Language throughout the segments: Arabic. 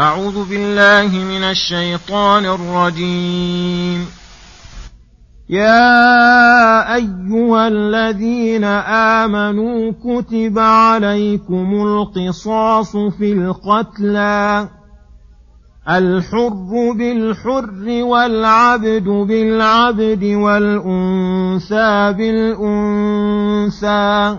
أعوذ بالله من الشيطان الرجيم. يا أيها الذين آمنوا كتب عليكم القصاص في القتلى. الحر بالحر والعبد بالعبد والأنثى بالأنثى.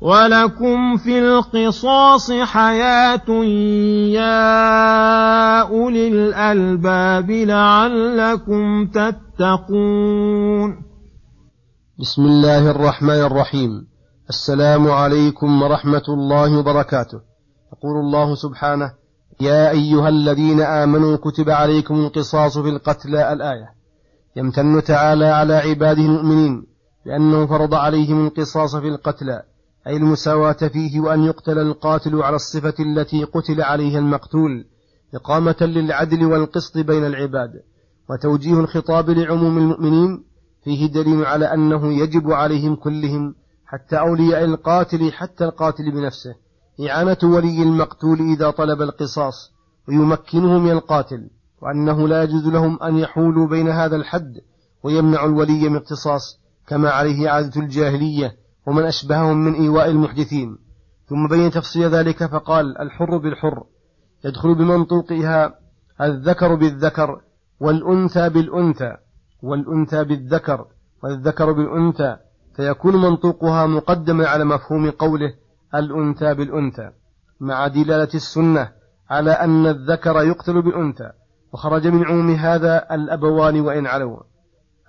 ولكم في القصاص حياة يا أولي الألباب لعلكم تتقون بسم الله الرحمن الرحيم السلام عليكم ورحمة الله وبركاته. يقول الله سبحانه يا أيها الذين آمنوا كتب عليكم القصاص في القتلى الآية. يمتن تعالى على عباده المؤمنين لأنه فرض عليهم القصاص في القتلى أي المساواة فيه وأن يقتل القاتل على الصفة التي قتل عليها المقتول إقامة للعدل والقسط بين العباد وتوجيه الخطاب لعموم المؤمنين فيه دليل على أنه يجب عليهم كلهم حتى أولياء القاتل حتى القاتل بنفسه إعانة ولي المقتول إذا طلب القصاص ويمكنه من القاتل وأنه لا يجوز لهم أن يحولوا بين هذا الحد ويمنع الولي من اقتصاص كما عليه عادة الجاهلية. ومن أشبههم من إيواء المحدثين. ثم بين تفصيل ذلك فقال الحر بالحر يدخل بمنطوقها الذكر بالذكر والأنثى بالأنثى والأنثى بالذكر والذكر بالأنثى فيكون منطوقها مقدما على مفهوم قوله الأنثى بالأنثى مع دلالة السنة على أن الذكر يقتل بالأنثى. وخرج من عموم هذا الأبوان وإن علوا.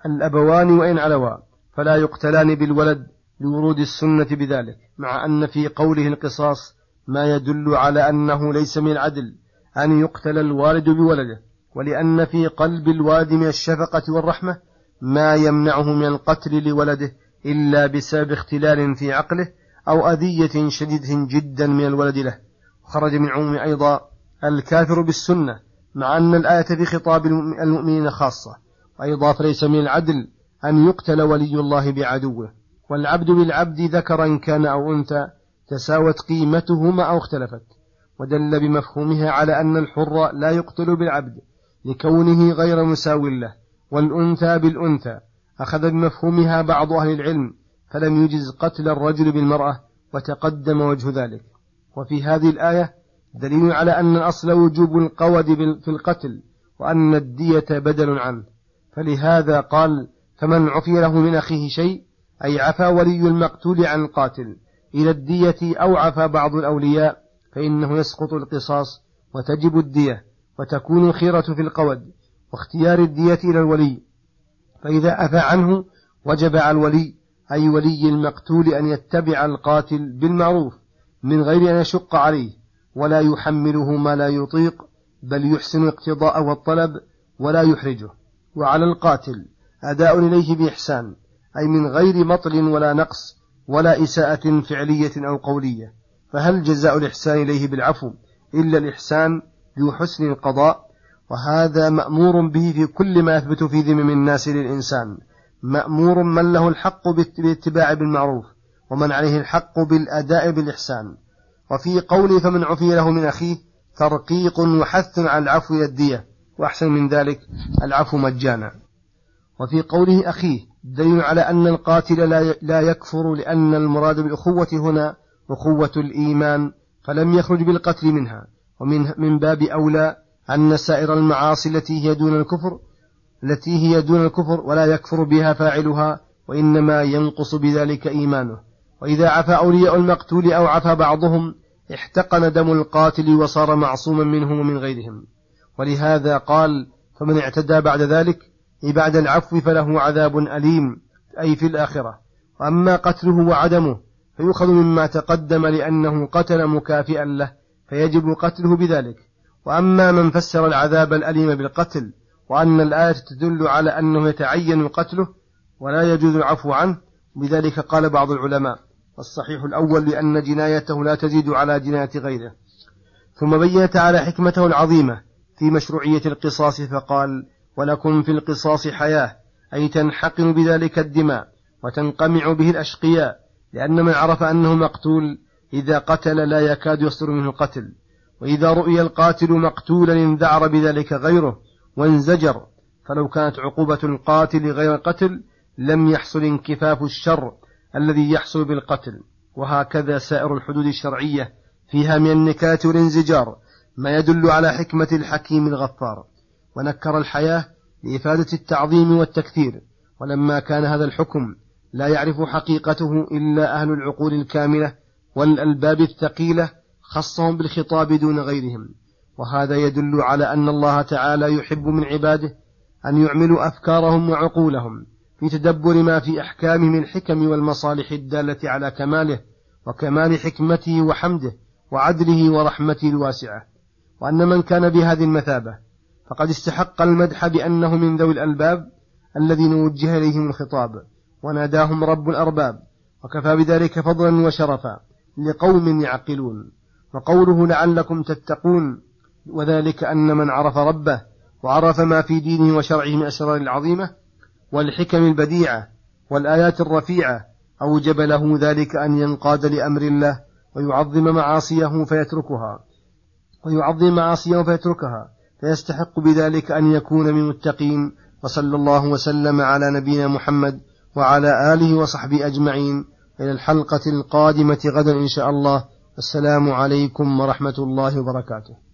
الأبوان وإن علوا فلا يقتلان بالولد لورود السنة بذلك مع أن في قوله القصاص ما يدل على أنه ليس من العدل أن يقتل الوالد بولده ولأن في قلب الوالد من الشفقة والرحمة ما يمنعه من القتل لولده إلا بسبب اختلال في عقله أو أذية شديدة جدا من الولد له. خرج من عموم أيضا الكافر بالسنة مع أن الآية في خطاب المؤمنين خاصة وأيضا فليس من العدل أن يقتل ولي الله بعدوه. والعبد بالعبد ذكرا كان أو أنثى تساوت قيمتهما أو اختلفت ودل بمفهومها على أن الحر لا يقتل بالعبد لكونه غير مساو له والأنثى بالأنثى أخذ بمفهومها بعض أهل العلم فلم يجز قتل الرجل بالمرأة وتقدم وجه ذلك. وفي هذه الآية دليل على أن الأصل وجوب القود في القتل وأن الدية بدل عنه. فلهذا قال فمن عفي له من أخيه شيء أي عفى ولي المقتول عن القاتل إلى الدية أو عفى بعض الأولياء فإنه يسقط القصاص وتجب الدية وتكون الخيرة في القود واختيار الدية إلى الولي. فإذا عفى عنه وجب على الولي أي ولي المقتول أن يتبع القاتل بالمعروف من غير أن يشق عليه ولا يحمله ما لا يطيق بل يحسن الاقتضاء والطلب ولا يحرجه. وعلى القاتل أداء إليه بإحسان. أي من غير مطل ولا نقص ولا إساءة فعلية أو قولية. فهل جزاء الإحسان إليه بالعفو إلا الإحسان ذو حسن القضاء؟ وهذا مأمور به في كل ما يثبت في ذمم الناس للإنسان. مأمور من له الحق بالاتباع بالمعروف ومن عليه الحق بالأداء بالإحسان. وفي قوله فمن عفي له من أخيه ترقيق وحث على العفو والدية وأحسن من ذلك العفو مجانا. وفي قوله أخيه دليل على أن القاتل لا يكفر لأن المراد بالأخوة هنا أخوة الإيمان فلم يخرج بالقتل منها. ومن من باب أولى أن سائر المعاصي التي هي دون الكفر التي هي دون الكفر ولا يكفر بها فاعلها وإنما ينقص بذلك إيمانه. وإذا عفى أولياء المقتول أو عفى بعضهم احتقن دم القاتل وصار معصوما منهم ومن غيرهم. ولهذا قال فمن اعتدى بعد ذلك أي بعد العفو فله عذاب أليم أي في الآخرة. وأما قتله وعدمه فيؤخذ مما تقدم لأنه قتل مكافئا له فيجب قتله بذلك. وأما من فسر العذاب الأليم بالقتل وأن الآية تدل على أنه يتعين قتله ولا يجوز العفو عنه بذلك قال بعض العلماء. والصحيح الأول لأن جنايته لا تزيد على جناية غيره. ثم بين تعالى حكمته العظيمة في مشروعية القصاص فقال ولكم في القصاص حياة أي تنحقن بذلك الدماء وتنقمع به الأشقياء لأن من عرف أنه مقتول إذا قتل لا يكاد يصدر منه القتل. وإذا رؤي القاتل مقتولا انذعر بذلك غيره وانزجر فلو كانت عقوبة القاتل غير القتل لم يحصل انكفاف الشر الذي يحصل بالقتل. وهكذا سائر الحدود الشرعية فيها من النكاة والانزجار ما يدل على حكمة الحكيم الغفار. ونكر الحياة لإفادة التعظيم والتكثير. ولما كان هذا الحكم لا يعرف حقيقته إلا أهل العقول الكاملة والألباب الثقيلة خصهم بالخطاب دون غيرهم. وهذا يدل على أن الله تعالى يحب من عباده أن يعملوا أفكارهم وعقولهم في تدبر ما في أحكامه من الحكم والمصالح الدالة على كماله وكمال حكمته وحمده وعدله ورحمته الواسعة. وأن من كان بهذه المثابة فقد استحق المدح بأنه من ذوي الألباب الذين وجه إليهم الخطاب وناداهم رب الأرباب وكفى بذلك فضلا وشرفا لقوم يعقلون. وقوله لعلكم تتقون وذلك أن من عرف ربه وعرف ما في دينه وشرعه من الأسرار العظيمة والحكم البديعة والآيات الرفيعة أوجب له ذلك أن ينقاد لأمر الله ويعظم معاصيه فيتركها ويعظم معاصيه فيتركها. فيستحق بذلك أن يكون من المتقين وصلى الله وسلم على نبينا محمد وعلى آله وصحبه أجمعين. إلى الحلقة القادمة غدا إن شاء الله. السلام عليكم ورحمة الله وبركاته.